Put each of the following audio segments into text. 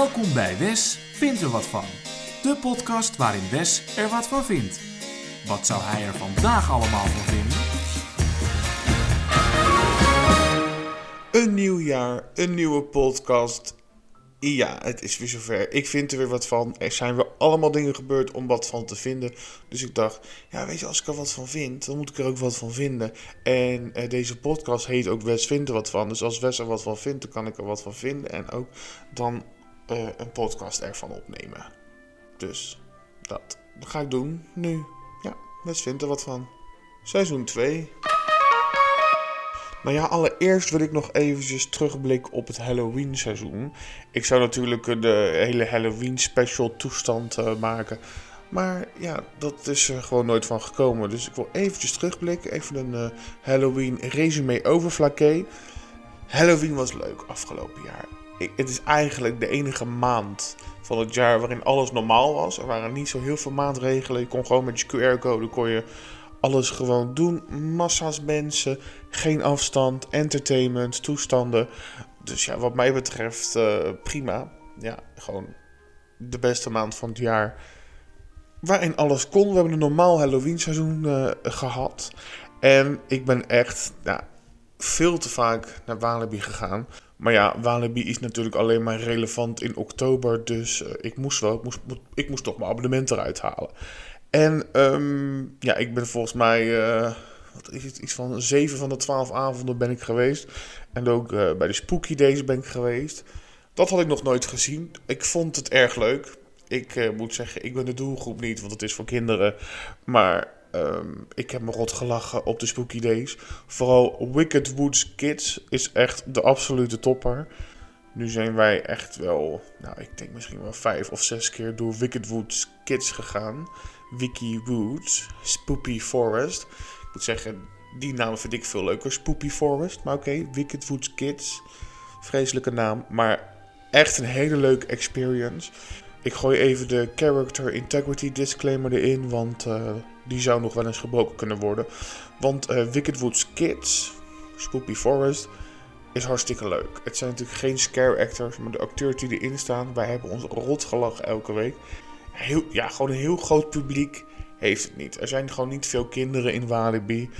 Welkom bij Wes vindt er wat van. De podcast waarin Wes er wat van vindt. Wat zou hij er vandaag allemaal van vinden? Een nieuw jaar, een nieuwe podcast. Ja, het is weer zover. Ik vind er weer wat van. Er zijn weer allemaal dingen gebeurd om wat van te vinden. Dus ik dacht, ja, weet je, als ik er wat van vind, dan moet ik er ook wat van vinden. En eh, deze podcast heet ook Wes vindt er wat van. Dus als Wes er wat van vindt, dan kan ik er wat van vinden. En ook dan eh, een podcast ervan opnemen. Dus dat, ga ik doen nu. Ja, Wes vindt er wat van. Seizoen 2. Nou ja, allereerst wil ik nog eventjes terugblikken op het Halloween seizoen. Ik zou natuurlijk de hele Halloween special toestand eh, maken. Maar ja, dat is er gewoon nooit van gekomen. Dus ik wil eventjes terugblikken. Even een eh, Halloween resume over Flaké. Halloween was leuk afgelopen jaar. Het is eigenlijk de enige maand van het jaar waarin alles normaal was. Er waren niet zo heel veel maatregelen. Je kon gewoon met je QR-code kon je alles gewoon doen. Massa's mensen, geen afstand, entertainment, toestanden. Dus ja, wat mij betreft uh, prima. Ja, gewoon de beste maand van het jaar. Waarin alles kon. We hebben een normaal Halloween seizoen uh, gehad. En ik ben echt nou, veel te vaak naar Walibi gegaan. Maar ja, Walibi is natuurlijk alleen maar relevant in oktober. Dus uh, ik moest wel, ik moest, ik moest toch mijn abonnement eruit halen. En um, ja, ik ben volgens mij, uh, wat is het, iets van 7 van de 12 avonden ben ik geweest. En ook uh, bij de Spooky Days ben ik geweest. Dat had ik nog nooit gezien. Ik vond het erg leuk. Ik moet zeggen, ik ben de doelgroep niet, want het is voor kinderen. Maar um, ik heb me rot gelachen op de Spooky Days. Vooral Wicked Woods Kids is echt de absolute topper. Nu zijn wij echt wel, nou ik denk misschien wel vijf of zes keer door Wicked Woods Kids gegaan. Wiki Woods, Spoopy Forest. Ik moet zeggen, die naam vind ik veel leuker, Spoopy Forest. Maar oké, Wicked Woods Kids. Vreselijke naam, maar echt een hele leuke experience. Ik gooi even de character integrity disclaimer erin, want uh, die zou nog wel eens gebroken kunnen worden. Want uh, Wicked Woods Kids, Spoopy Forest, is hartstikke leuk. Het zijn natuurlijk geen scare actors, maar de acteurs die erin staan, wij hebben ons rot gelachen elke week heel, ja, gewoon een heel groot publiek heeft het niet. Er zijn gewoon niet veel kinderen in Walibi.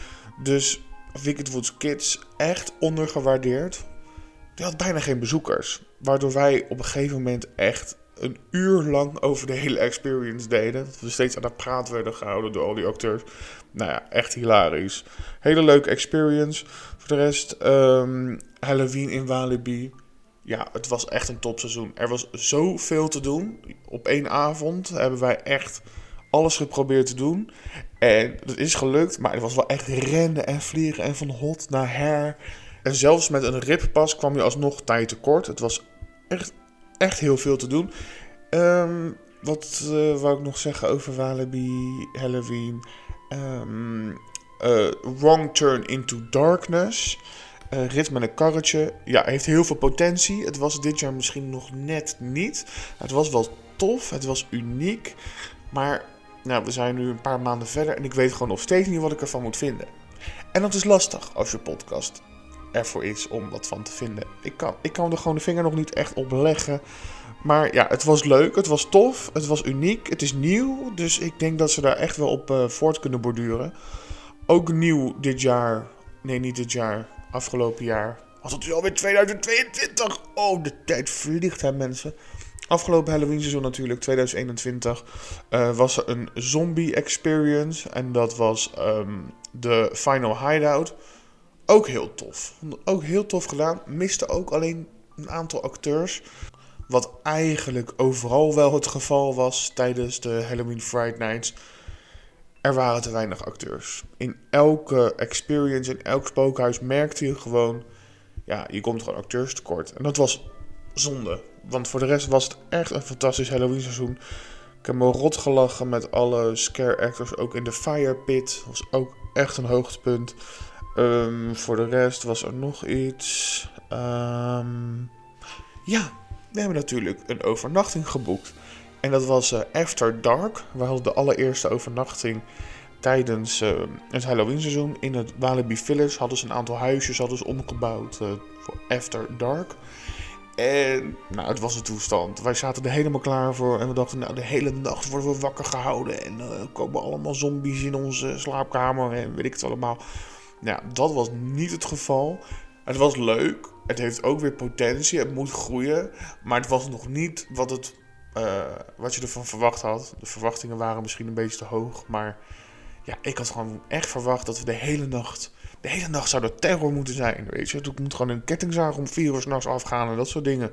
Dus Wicked Woods Kids echt ondergewaardeerd. Die had bijna geen bezoekers. Waardoor wij op een gegeven moment echt een uur lang over de hele experience deden. Dat we steeds aan de praat werden gehouden door al die acteurs. Nou ja, echt hilarisch. Hele leuke experience. Voor de rest, um, Halloween in Walibi ja, het was echt een topseizoen. Er was zoveel te doen. Op één avond hebben wij echt alles geprobeerd te doen. En dat is gelukt, maar het was wel echt rennen en vliegen en van hot naar her. En zelfs met een rippas kwam je alsnog tijd tekort. Het was echt, echt heel veel te doen. Um, wat uh, wou ik nog zeggen over Walibi, Halloween? Um, uh, wrong Turn into Darkness. Uh, rit met een karretje. Ja, heeft heel veel potentie. Het was dit jaar misschien nog net niet. Het was wel tof. Het was uniek. Maar nou, we zijn nu een paar maanden verder. En ik weet gewoon nog steeds niet wat ik ervan moet vinden. En dat is lastig als je podcast ervoor is om wat van te vinden. Ik kan, ik kan er gewoon de vinger nog niet echt op leggen. Maar ja, het was leuk. Het was tof. Het was uniek. Het is nieuw. Dus ik denk dat ze daar echt wel op uh, voort kunnen borduren. Ook nieuw dit jaar. Nee, niet dit jaar afgelopen jaar. Was het alweer 2022? Oh, de tijd vliegt, hè, mensen. Afgelopen Halloween seizoen natuurlijk, 2021, uh, was er een zombie experience. En dat was um, de Final Hideout. Ook heel tof. Ook heel tof gedaan. Miste ook alleen een aantal acteurs. Wat eigenlijk overal wel het geval was tijdens de Halloween Friday Nights. Er waren te weinig acteurs. In elke experience, in elk spookhuis merkte je gewoon... Ja, je komt gewoon acteurs tekort. En dat was zonde. Want voor de rest was het echt een fantastisch Halloween seizoen. Ik heb me rot gelachen met alle scare actors. Ook in de Fire Pit was ook echt een hoogtepunt. Um, voor de rest was er nog iets. Um, ja, we hebben natuurlijk een overnachting geboekt. En dat was uh, After Dark. We hadden de allereerste overnachting tijdens uh, het Halloween seizoen. In het Walibi Village hadden ze een aantal huisjes hadden ze omgebouwd uh, voor After Dark. En nou, het was een toestand. Wij zaten er helemaal klaar voor. En we dachten, nou, de hele nacht worden we wakker gehouden. En uh, komen allemaal zombies in onze slaapkamer. En weet ik het allemaal. Nou, dat was niet het geval. Het was leuk. Het heeft ook weer potentie. Het moet groeien. Maar het was nog niet wat, het, uh, wat je ervan verwacht had. De verwachtingen waren misschien een beetje te hoog. Maar ja, ik had gewoon echt verwacht dat we de hele nacht de hele nacht zou er terror moeten zijn. Weet je, ik moet gewoon een kettingzaag om vier uur s'nachts afgaan en dat soort dingen.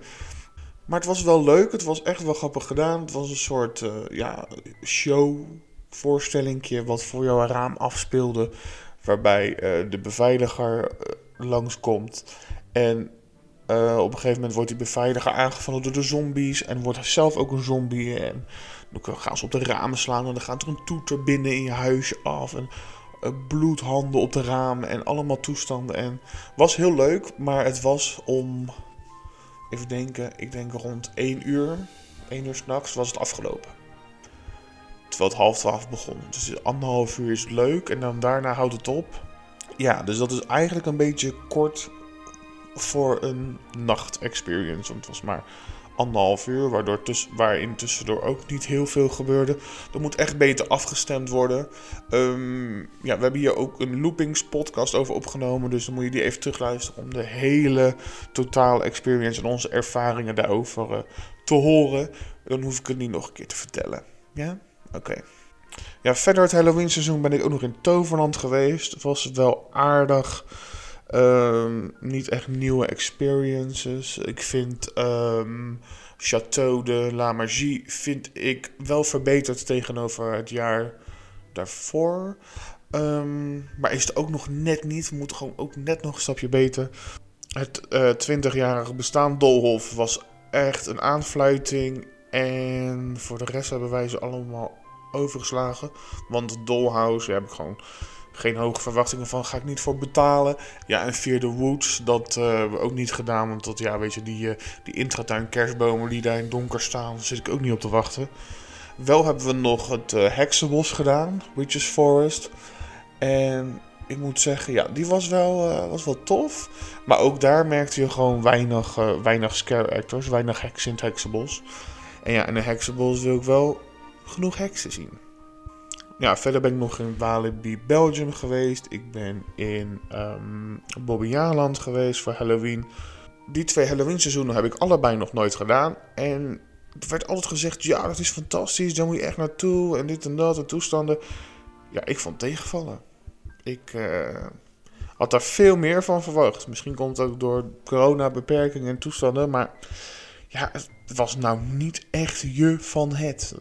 Maar het was wel leuk, het was echt wel grappig gedaan. Het was een soort uh, ja, show, voorstellingje wat voor jouw raam afspeelde. Waarbij uh, de beveiliger uh, langskomt. En op een gegeven moment wordt die beveiliger aangevallen door de zombies. En wordt zelf ook een zombie. En dan gaan ze op de ramen slaan en dan gaat er een toeter binnen in je huisje af. En eh, bloedhanden op de ramen en allemaal toestanden. En was heel leuk, maar het was om, even denken, ik denk rond 1 uur, 1 uur s'nachts was het afgelopen. Terwijl het half 12 begon. Dus anderhalf uur is leuk en dan daarna houdt het op. Ja, dus dat is eigenlijk een beetje kort voor een nacht-experience. Want het was maar anderhalf uur, waardoor tuss waarin tussendoor ook niet heel veel gebeurde. Dat moet echt beter afgestemd worden. Um, ja, we hebben hier ook een loopings podcast over opgenomen, dus dan moet je die even terugluisteren om de hele totale experience en onze ervaringen daarover uh, te horen. Dan hoef ik het niet nog een keer te vertellen. Ja? Oké. Ja, verder het Halloween seizoen ben ik ook nog in Toverland geweest. Het was wel aardig. Um, niet echt nieuwe experiences. Ik vind um, Château de la Magie vind ik wel verbeterd tegenover het jaar daarvoor. Um, maar is het ook nog net niet. We moeten gewoon ook net nog een stapje beter. Het uh, eh, 20-jarige bestaan Dolhof was echt een aanfluiting. En voor de rest hebben wij ze allemaal overgeslagen. Want Dollhouse ja, heb ik gewoon geen hoge verwachtingen van, ga ik niet voor betalen. Ja, en Fear the Woods, dat uh, hebben we ook niet gedaan. Want dat, ja, weet je, die, uh, die intratuin kerstbomen die daar in donker staan, daar zit ik ook niet op te wachten. Wel hebben we nog het uh, Heksenbos gedaan, Witches Forest. En ik moet zeggen, ja, die was wel, was wel tof. Maar ook daar merkte je gewoon weinig, weinig scare actors, weinig heksen in het Heksenbos. En ja, in de Heksenbos wil ik wel genoeg heksen zien ja, verder ben ik nog in Walibi, Belgium geweest. Ik ben in um, Bobbejaanland geweest voor Halloween. Die twee Halloween seizoenen heb ik allebei nog nooit gedaan. En er werd altijd gezegd, ja, dat is fantastisch, daar moet je echt naartoe. En dit en dat en toestanden. Ja, ik vond tegenvallen. Ik uh, had daar veel meer van verwacht. Misschien komt het ook door corona-beperkingen en toestanden. Maar ja, het was nou niet echt je van het.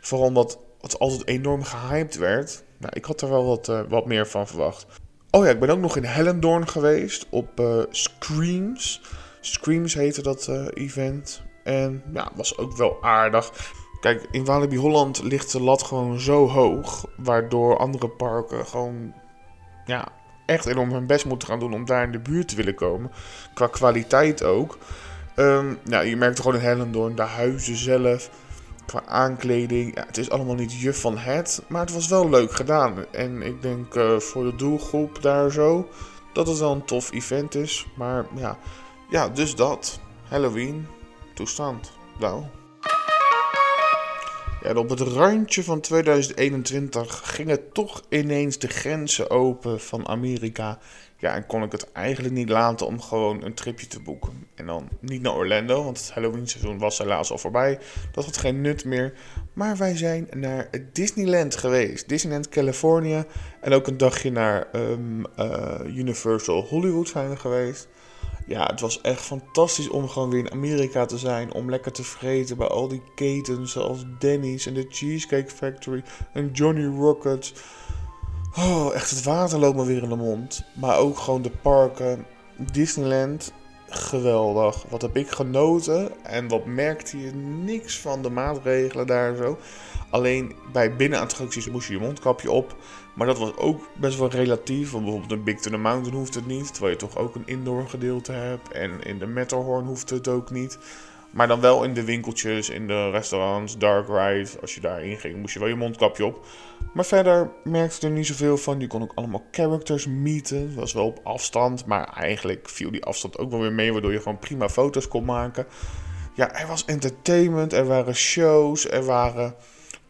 Vooral omdat wat altijd enorm gehyped werd. Nou, ik had er wel wat, uh, wat meer van verwacht. Oh ja, ik ben ook nog in Hellendoorn geweest op uh, Screams. Screams heette dat uh, event. En ja, was ook wel aardig. Kijk, in Walibi Holland ligt de lat gewoon zo hoog. Waardoor andere parken gewoon ja, echt enorm hun best moeten gaan doen om daar in de buurt te willen komen. Qua kwaliteit ook. Um, nou, je merkt gewoon in Hellendoorn, de huizen zelf qua aankleding. Ja, het is allemaal niet juf van het, maar het was wel leuk gedaan. En ik denk uh, voor de doelgroep daar zo dat het wel een tof event is. Maar ja, ja dus dat. Halloween, toestand. Nou. Ja, op het randje van 2021 gingen toch ineens de grenzen open van Amerika. Ja, en kon ik het eigenlijk niet laten om gewoon een tripje te boeken. En dan niet naar Orlando, want het Halloween seizoen was helaas al voorbij. Dat had geen nut meer. Maar wij zijn naar Disneyland geweest. Disneyland California. En ook een dagje naar um, uh, Universal Hollywood zijn we geweest. Ja, het was echt fantastisch om gewoon weer in Amerika te zijn. Om lekker te vreten bij al die ketens zoals Denny's en de Cheesecake Factory en Johnny Rockets. Oh, echt het water loopt me weer in de mond. Maar ook gewoon de parken. Disneyland, geweldig. Wat heb ik genoten. En wat merkte je? Niks van de maatregelen daar zo. Alleen bij binnenattracties moest je je mondkapje op. Maar dat was ook best wel relatief. Want bijvoorbeeld een Big Thunder Mountain hoeft het niet. Terwijl je toch ook een indoor gedeelte hebt. En in de Matterhorn hoeft het ook niet. Maar dan wel in de winkeltjes, in de restaurants, dark ride. Als je daarin ging, moest je wel je mondkapje op. Maar verder merkte ik er niet zoveel van. Je kon ook allemaal characters meeten. Was wel op afstand. Maar eigenlijk viel die afstand ook wel weer mee. Waardoor je gewoon prima foto's kon maken. Ja, er was entertainment. Er waren shows. Er waren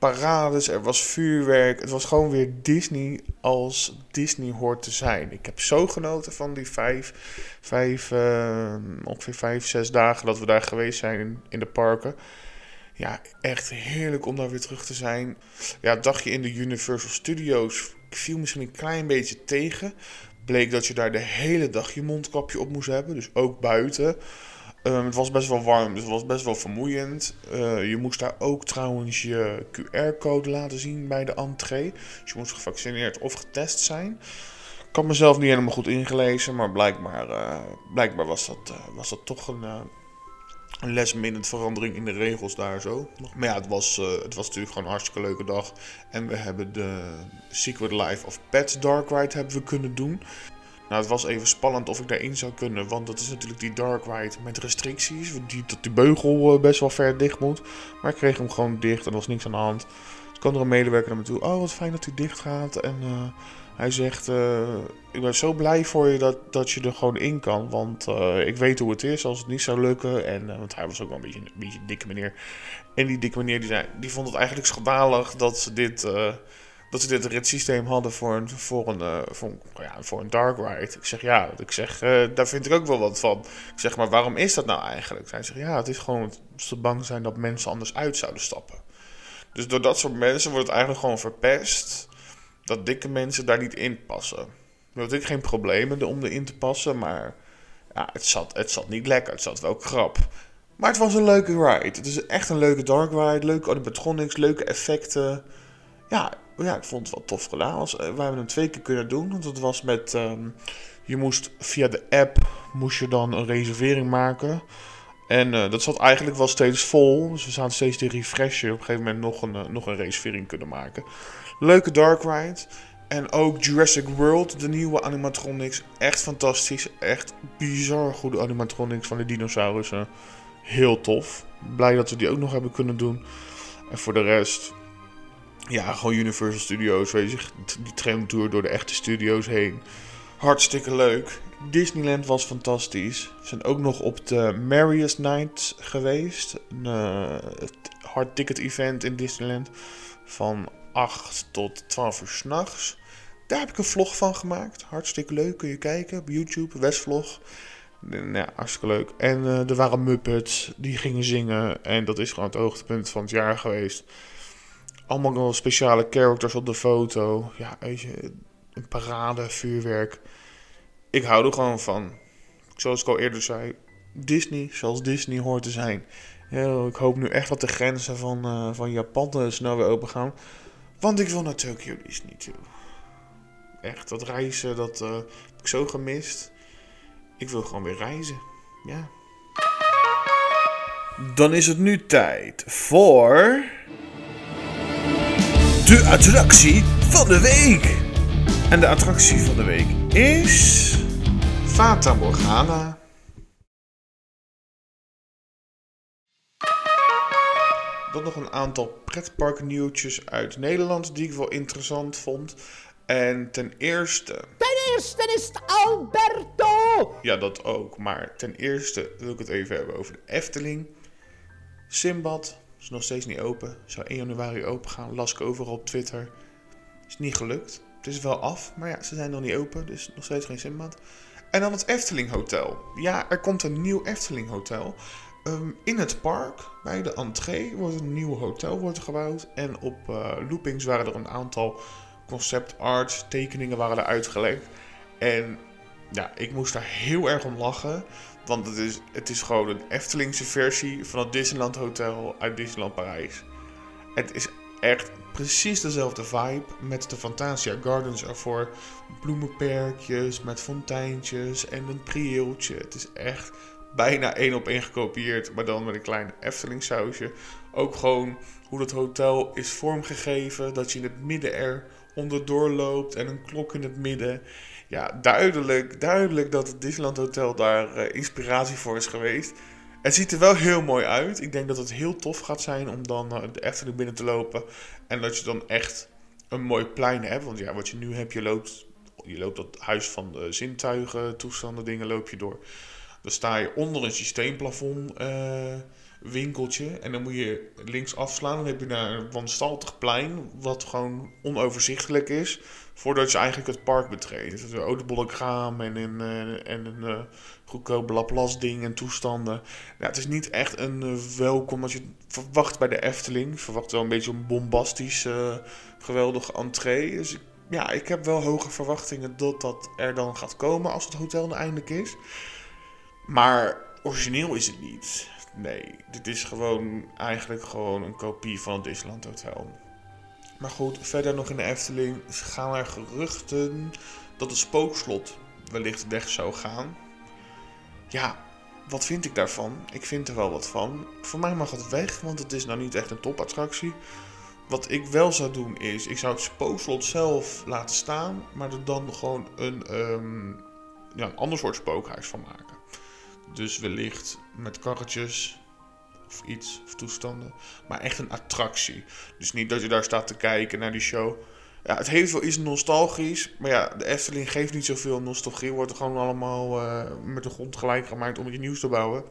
parades, er was vuurwerk. Het was gewoon weer Disney als Disney hoort te zijn. Ik heb zo genoten van die vijf, vijf uh, ongeveer vijf, zes dagen dat we daar geweest zijn in, de parken. Ja, echt heerlijk om daar weer terug te zijn. Ja, het dagje in de Universal Studios viel misschien een klein beetje tegen. Bleek dat je daar de hele dag je mondkapje op moest hebben, dus ook buiten. Um, het was best wel warm, dus het was best wel vermoeiend. Uh, je moest daar ook trouwens je QR-code laten zien bij de entree. Dus je moest gevaccineerd of getest zijn. Ik had mezelf niet helemaal goed ingelezen, maar blijkbaar, uh, blijkbaar was, dat, uh, was toch een, een verandering in de regels daar zo. Maar ja, het was, het was natuurlijk gewoon een hartstikke leuke dag. En we hebben de Secret Life of Pets Dark Ride hebben we kunnen doen. Nou, het was even spannend of ik daarin zou kunnen. Want dat is natuurlijk die dark ride met restricties. Die, dat die beugel eh, best wel ver dicht moet. Maar ik kreeg hem gewoon dicht en er was niks aan de hand. Dus kwam er een medewerker naar me toe. Oh, wat fijn dat hij dicht gaat. En uh, hij zegt, uh, ik ben zo blij voor je dat, dat je er gewoon in kan. Want ik weet hoe het is als het niet zou lukken. En, want hij was ook wel een beetje een beetje dikke meneer. En die dikke meneer die, die vond het eigenlijk schandalig dat ze dit dat ze dit ritssysteem hadden voor een, voor een, uh, voor, ja, voor een dark ride. Ik zeg ja, ik zeg, uh, daar vind ik ook wel wat van. Ik zeg maar, waarom is dat nou eigenlijk? Hij zegt ja, het is gewoon ze bang zijn dat mensen anders uit zouden stappen. Dus door dat soort mensen wordt het eigenlijk gewoon verpest dat dikke mensen daar niet in passen. Nu had ik geen problemen om erin te passen, maar ja, het, zat, het zat niet lekker. Het zat wel krap. Maar het was een leuke ride. Het is echt een leuke dark ride. Leuke animatronics, leuke effecten. Ja, ja, ik vond het wel tof gedaan. Was, uh, we hebben hem twee keer kunnen doen. Want het was met. Um, je moest via de app moest je dan een reservering maken. En uh, dat zat eigenlijk wel steeds vol. Dus we zaten steeds te refreshen. Op een gegeven moment nog een, uh, nog een reservering kunnen maken. Leuke dark ride. En ook Jurassic World, de nieuwe animatronics. Echt fantastisch. Echt bizar goede animatronics van de dinosaurussen. Heel tof. Blij dat we die ook nog hebben kunnen doen. En voor de rest, ja, gewoon Universal Studios, weet je, die tramtour door de echte studio's heen. Hartstikke leuk. Disneyland was fantastisch. We zijn ook nog op de Marius Night geweest. Een uh, hard ticket event in Disneyland. Van 8 tot 12 uur s'nachts. Daar heb ik een vlog van gemaakt. Hartstikke leuk. Kun je kijken op YouTube. Westvlog. Ja, hartstikke leuk. En uh, er waren Muppets. Die gingen zingen. En dat is gewoon het hoogtepunt van het jaar geweest allemaal nog speciale characters op de foto. Ja, een parade, vuurwerk. Ik hou er gewoon van. Zoals ik al eerder zei, Disney zoals Disney hoort te zijn. Ik hoop nu echt dat de grenzen van, uh, van Japan snel weer open gaan. Want ik wil naar Tokyo Disney toe. Echt, dat reizen, dat uh, heb ik zo gemist. Ik wil gewoon weer reizen. Ja. Dan is het nu tijd voor de attractie van de week. En de attractie van de week is Fata Morgana. Dan nog een aantal pretparknieuwtjes uit Nederland die ik wel interessant vond. En ten eerste. Ten eerste is het Alberto! Ja, dat ook. Maar ten eerste wil ik het even hebben over de Efteling. Simbad is nog steeds niet open. Zou 1 januari open gaan. Las ik overal op Twitter. Is niet gelukt. Het is wel af, maar ja, ze zijn nog niet open. Dus nog steeds geen Simbad. En dan het Efteling Hotel. Ja, er komt een nieuw Efteling Hotel. Um, in het park, bij de entree, wordt een nieuw hotel wordt gebouwd. En op uh, loopings waren er een aantal concept art tekeningen waren er uitgelegd. En ja, ik moest daar heel erg om lachen. Want het is, het is gewoon een Eftelingse versie van het Disneyland Hotel uit Disneyland Parijs. Het is echt precies dezelfde vibe met de Fantasia Gardens ervoor. Bloemenperkjes met fonteintjes en een prieeltje. Het is echt bijna één op één gekopieerd, maar dan met een klein Efteling sausje. Ook gewoon hoe dat hotel is vormgegeven, dat je in het midden er onderdoor loopt en een klok in het midden ja, duidelijk, duidelijk dat het Disneyland Hotel daar uh, inspiratie voor is geweest. Het ziet er wel heel mooi uit. Ik denk dat het heel tof gaat zijn om dan uh, de Efteling binnen te lopen. En dat je dan echt een mooi plein hebt. Want ja, wat je nu hebt, je loopt, je loopt dat huis van zintuigen, toestanden, dingen loop je door. Dan sta je onder een systeemplafond uh, winkeltje. En dan moet je links afslaan. Dan heb je naar een wanstaltig plein, wat gewoon onoverzichtelijk is. Voordat je eigenlijk het park betreedt. Dus een autobollenkraam en een, uh, en een uh, goedkope Laplace ding en toestanden. Het is niet echt een uh, welkom als je verwacht bij de Efteling. Verwacht wel een beetje een bombastisch, geweldige entree. Dus ik, ja, ik heb wel hoge verwachtingen dat dat er dan gaat komen als het hotel eindelijk is. Maar origineel is het niet. Nee, dit is gewoon eigenlijk gewoon een kopie van het Disneyland Hotel. Maar goed, verder nog in de Efteling gaan er geruchten dat het spookslot wellicht weg zou gaan. Ja, wat vind ik daarvan? Ik vind er wel wat van. Voor mij mag het weg, want het is nou niet echt een topattractie. Wat ik wel zou doen is, ik zou het spookslot zelf laten staan, maar er dan gewoon een, um, ja, een ander soort spookhuis van maken. Dus wellicht met karretjes of iets, of toestanden. Maar echt een attractie. Dus niet dat je daar staat te kijken naar die show. Ja, het heeft wel iets nostalgisch. Maar ja, de Efteling geeft niet zoveel nostalgie. Wordt er gewoon allemaal uh, met de grond gelijk gemaakt om iets nieuws te bouwen.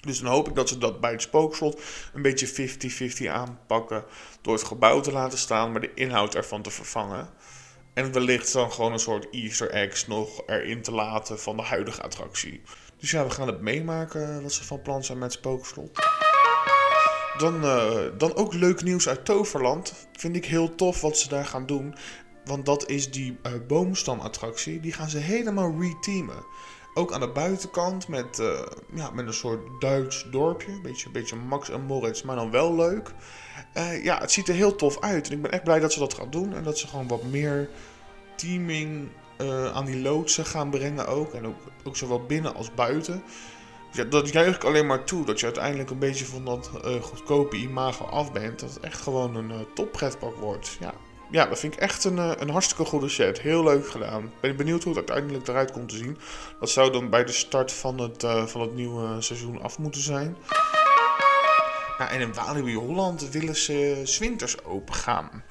Dus dan hoop ik dat ze dat bij het spookslot een beetje 50-50 aanpakken. Door het gebouw te laten staan, maar de inhoud ervan te vervangen. En wellicht dan gewoon een soort Easter eggs nog erin te laten van de huidige attractie. Dus ja, we gaan het meemaken wat ze van plan zijn met Spookslot. Dan, uh, dan ook leuk nieuws uit Toverland. Vind ik heel tof wat ze daar gaan doen. Want dat is die uh, boomstamattractie. Die gaan ze helemaal reteamen. Ook aan de buitenkant met, uh, ja, met een soort Duits dorpje. Beetje, beetje Max en Moritz, maar dan wel leuk. ja, het ziet er heel tof uit. En ik ben echt blij dat ze dat gaan doen. En dat ze gewoon wat meer teaming uh, aan die loodsen gaan brengen ook. En ook, zowel binnen als buiten. Ja, dat juich ik alleen maar toe. Dat je uiteindelijk een beetje van dat uh, goedkope imago af bent. Dat het echt gewoon een uh, toppretpark wordt. Ja. ja, dat vind ik echt een, een hartstikke goede set. Heel leuk gedaan. Ben benieuwd hoe het uiteindelijk eruit komt te zien. Dat zou dan bij de start van het, van het nieuwe seizoen af moeten zijn. Nou, en in Walibi Holland willen ze zwinters open gaan.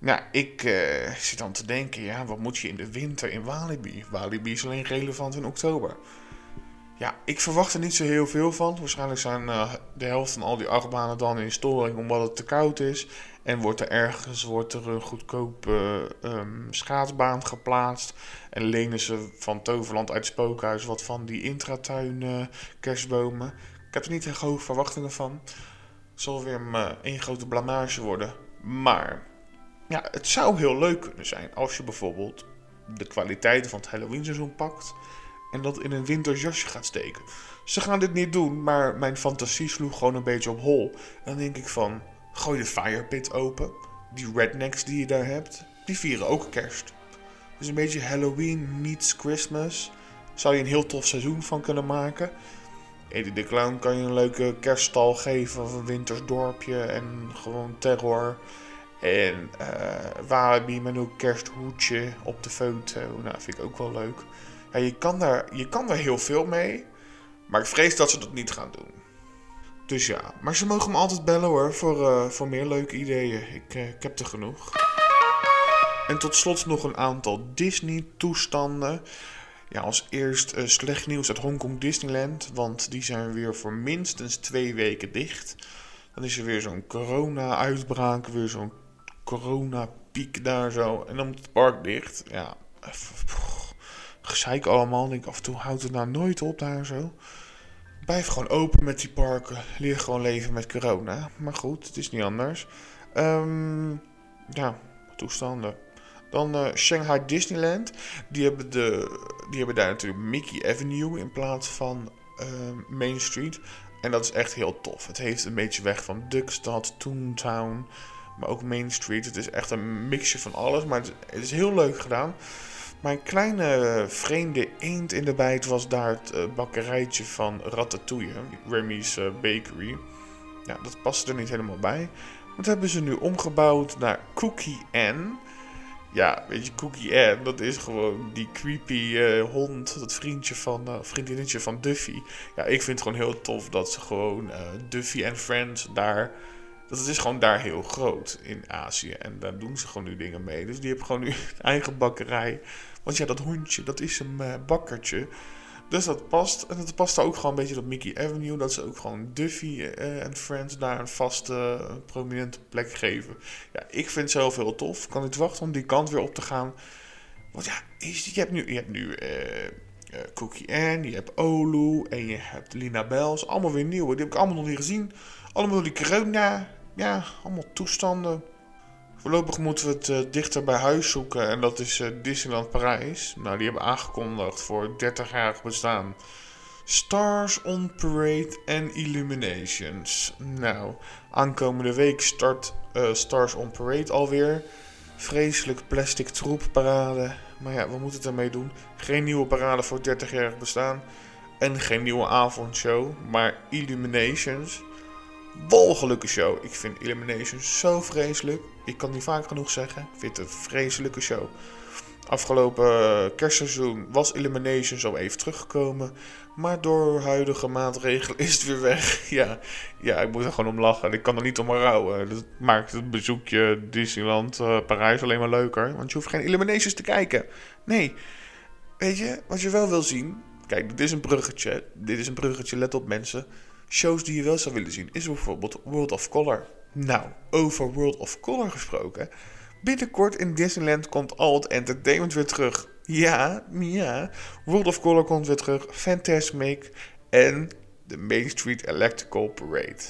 Nou, ik uh, zit dan te denken, ja, wat moet je in de winter in Walibi? Walibi is alleen relevant in oktober. Ja, ik verwacht er niet zo heel veel van. Waarschijnlijk zijn uh, de helft van al die achtbanen dan in storing omdat het te koud is. En wordt er ergens wordt er een goedkope um, schaatsbaan geplaatst. En lenen ze van Toverland uit spookhuis wat van die intratuin kerstbomen. Ik heb er niet echt hoge verwachtingen van. Zal weer een grote blamage worden. Maar ja, het zou heel leuk kunnen zijn als je bijvoorbeeld de kwaliteiten van het Halloween seizoen pakt en dat in een winterjasje gaat steken. Ze gaan dit niet doen, maar mijn fantasie sloeg gewoon een beetje op hol. En dan denk ik van, gooi de firepit open. Die rednecks die je daar hebt, die vieren ook kerst. Dus een beetje Halloween meets Christmas. Zou je een heel tof seizoen van kunnen maken. Eddie de Clown kan je een leuke kerststal geven of een wintersdorpje en gewoon terror. En uh, Walibi met een kersthoedje op de foto. Nou, vind ik ook wel leuk. Ja, je, kan daar, je kan daar heel veel mee. Maar ik vrees dat ze dat niet gaan doen. Dus ja, maar ze mogen me altijd bellen hoor. Voor, uh, voor meer leuke ideeën. Ik, uh, ik heb er genoeg. En tot slot nog een aantal Disney-toestanden. Ja, als eerst slecht nieuws uit Hongkong Disneyland. Want die zijn weer voor minstens twee weken dicht. Dan is er weer zo'n corona-uitbraak. Weer zo'n coronapiek daar zo. En dan moet het park dicht. Ja, gezeik allemaal. Denk af en toe houdt het nou nooit op daar zo. Blijf gewoon open met die parken. Leer gewoon leven met corona. Maar goed, het is niet anders. Um, ja, toestanden. Dan uh, Shanghai Disneyland. Die hebben, de, die hebben daar natuurlijk Mickey Avenue in plaats van uh, Main Street. En dat is echt heel tof. Het heeft een beetje weg van Duckstad, Toontown maar ook Main Street. Het is echt een mixje van alles, maar het, is heel leuk gedaan. Mijn kleine vreemde eend in de bijt was daar het uh, bakkerijtje van Ratatouille, Remy's uh, Bakery. Ja, dat paste er niet helemaal bij. Dat hebben ze nu omgebouwd naar Cookie N. ja, weet je, Cookie Ann, dat is gewoon die creepy eh, hond, dat vriendje van, vriendinnetje van Duffy. Ja, ik vind het gewoon heel tof dat ze gewoon Duffy en Friends daar, dat is gewoon daar heel groot in Azië. En daar doen ze gewoon nu dingen mee. Dus die hebben gewoon nu eigen bakkerij. Want ja, dat hondje, dat is een bakkertje. Dus dat past. En het past ook gewoon een beetje op Mickey Avenue. Dat ze ook gewoon Duffy eh, en Friends daar een vaste, prominente plek geven. Ja, ik vind het zelf heel tof. Kan niet wachten om die kant weer op te gaan. Want ja, je hebt nu, je hebt nu uh, uh, Cookie Ann, je hebt Olu en je hebt Lina Bells. Allemaal weer nieuwe. Die heb ik allemaal nog niet gezien. Allemaal door die corona. Ja, allemaal toestanden. Voorlopig moeten we het uh, dichter bij huis zoeken en dat is uh, Disneyland Parijs. Nou, die hebben aangekondigd voor 30-jarig bestaan. Stars on Parade en Illuminations. Nou, aankomende week start uh, Stars on Parade alweer. Vreselijk plastic troepparade. Maar ja, we moeten het ermee doen. Geen nieuwe parade voor 30-jarig bestaan. En geen nieuwe avondshow. Maar Illuminations walgelijke show. Ik vind Elimination zo vreselijk. Ik kan niet vaak genoeg zeggen. Ik vind het een vreselijke show. Afgelopen kerstseizoen was Elimination zo even teruggekomen. Maar door huidige maatregelen is het weer weg. Ja, ja ik moet er gewoon om lachen. Ik kan er niet om rouwen. Dat maakt het bezoekje Disneyland uh, Parijs alleen maar leuker. Want je hoeft geen Eliminations te kijken. Nee. Weet je, wat je wel wil zien. Kijk, dit is een bruggetje. Dit is een bruggetje, let op mensen. Shows die je wel zou willen zien is bijvoorbeeld World of Color. Nou, over World of Color gesproken. Binnenkort in Disneyland komt al het entertainment weer terug. Ja, ja. World of Color komt weer terug. Fantasmic en de Main Street Electrical Parade.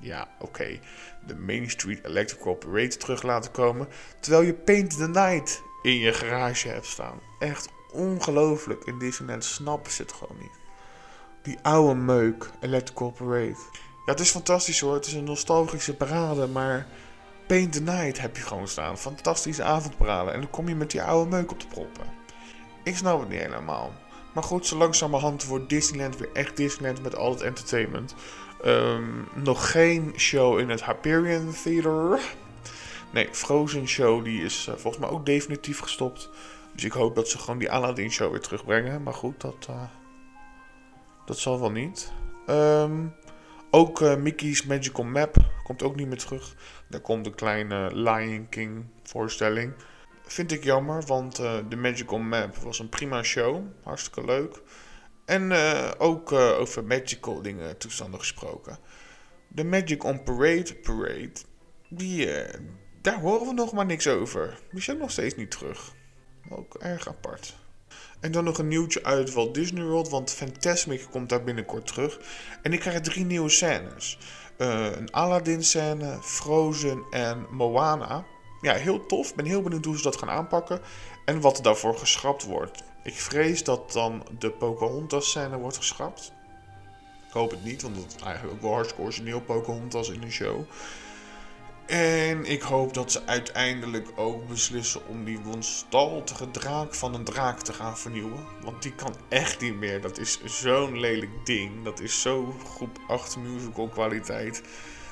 Ja, oké. De Main Street Electrical Parade terug laten komen. Terwijl je Paint the Night in je garage hebt staan. Echt ongelooflijk. In Disneyland snappen ze het gewoon niet. Die oude meuk, Electrical Parade. Ja, het is fantastisch hoor. Het is een nostalgische parade, maar Paint the Night heb je gewoon staan. Fantastische avondparade. En dan kom je met die oude meuk op de proppen. Ik snap het niet helemaal. Maar goed, zo langzamerhand wordt Disneyland weer echt Disneyland met al het entertainment. Um, nog geen show in het Hyperion Theater. Nee, Frozen Show die is uh, volgens mij ook definitief gestopt. Dus ik hoop dat ze gewoon die Aladdin Show weer terugbrengen. Maar goed, dat... Uh, dat zal wel niet. Um, ook uh, Mickey's Magical Map komt ook niet meer terug. Daar komt een kleine Lion King voorstelling. Vind ik jammer, want uh, de Magical Map was een prima show. Hartstikke leuk. En uh, ook over magical dingen toestanden gesproken. De Magic on Parade Parade, die, daar horen we nog maar niks over. Die ook nog steeds niet terug. Ook erg apart. En dan nog een nieuwtje uit Walt Disney World, want Fantasmic komt daar binnenkort terug. En ik krijg drie nieuwe scènes. Uh, een Aladdin scène, Frozen en Moana. Ja, heel tof. Ben heel benieuwd hoe ze dat gaan aanpakken. En wat daarvoor geschrapt wordt. Ik vrees dat dan de Pocahontas scène wordt geschrapt. Ik hoop het niet, want dat is eigenlijk ook wel hartstikke origineel Pocahontas in een show. En ik hoop dat ze uiteindelijk ook beslissen om die wonstaltige draak van een draak te gaan vernieuwen. Want die kan echt niet meer. Dat is zo'n lelijk ding. Dat is zo groep 8 musical kwaliteit.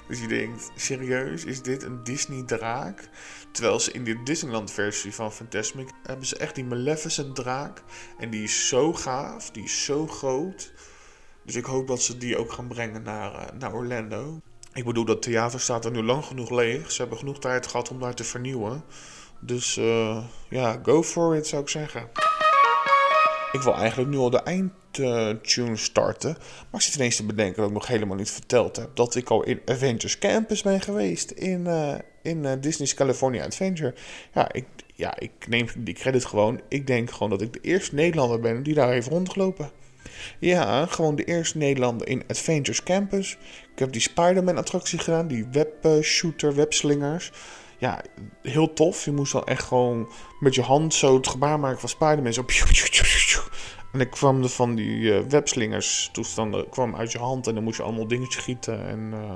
Dus je denkt, serieus, is dit een Disney draak? Terwijl ze in de Disneyland versie van Fantasmic hebben ze echt die Maleficent draak. En die is zo gaaf, die is zo groot. Dus ik hoop dat ze die ook gaan brengen naar, uh, naar Orlando. Ik bedoel, dat theater staat er nu lang genoeg leeg. Ze hebben genoeg tijd gehad om daar te vernieuwen. Dus uh, ja, go for it zou ik zeggen. Ik wil eigenlijk nu al de eindtune starten. Maar ik zit ineens te bedenken dat ik nog helemaal niet verteld heb. Dat ik al in Avengers Campus ben geweest. In, uh, in uh, Disney's California Adventure. Ja ik, ja, ik neem die credit gewoon. Ik denk gewoon dat ik de eerste Nederlander ben die daar heeft rondgelopen. Ja, gewoon de eerste Nederlander in Adventures Campus. Ik heb die Spider-Man attractie gedaan, die webshooter, webslingers. Ja, heel tof. Je moest dan echt gewoon met je hand zo het gebaar maken van Spider-Man. Zo. En ik kwam er van die uh, webslingers toestanden kwam uit je hand en dan moest je allemaal dingetjes gieten. En uh,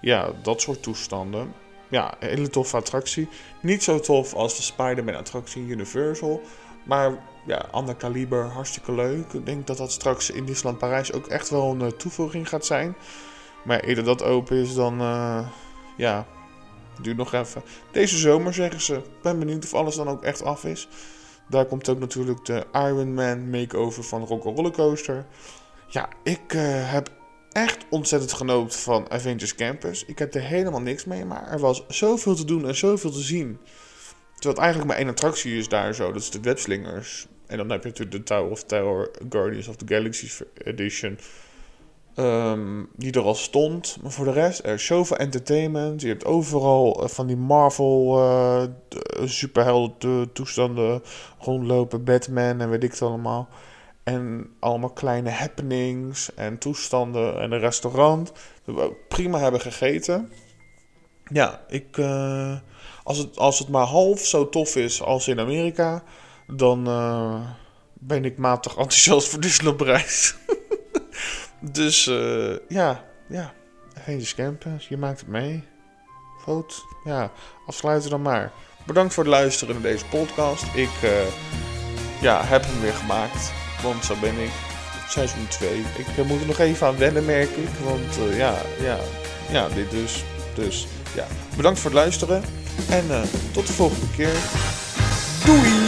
ja, dat soort toestanden. Ja, hele toffe attractie. Niet zo tof als de Spider-Man attractie Universal. Maar ja, ander kaliber, hartstikke leuk. Ik denk dat dat straks in Disneyland Parijs ook echt wel een uh, toevoeging gaat zijn. Maar eerder dat open is, dan uh, ja, Duurt nog even. Deze zomer zeggen ze. Ik ben benieuwd of alles dan ook echt af is. Daar komt ook natuurlijk de Iron Man makeover van Rock'n'Roller Coaster. Ja, ik eh, heb echt ontzettend genoten van Avengers Campus. Ik heb er helemaal niks mee, maar er was zoveel te doen en zoveel te zien. Terwijl het eigenlijk maar één attractie is daar zo, dat is de Webslingers. En dan heb je natuurlijk de Tower of Terror Guardians of the Galaxy Edition. Ehm, die er al stond. Maar voor de rest, er is zoveel entertainment. Je hebt overal eh, van die Marvel de- superhelden toestanden rondlopen. Batman en weet ik het allemaal. En allemaal kleine happenings en toestanden. En een restaurant. Dat we ook prima hebben gegeten. Ja, ik, als, het, als het maar half zo tof is als in Amerika, dan ben ik matig enthousiast voor Disneyland-reis. dus eh, ja, ja. Avengers Campus, je maakt het mee. Vote. Ja, afsluiten dan maar. Bedankt voor het luisteren naar deze podcast. Ik eh, ja, heb hem weer gemaakt, want zo ben ik. Seizoen 2. Ik eh, moet er nog even aan wennen, merk ik. Want ja, ja, ja, dit dus. Dus ja, bedankt voor het luisteren. En tot de volgende keer. Doei!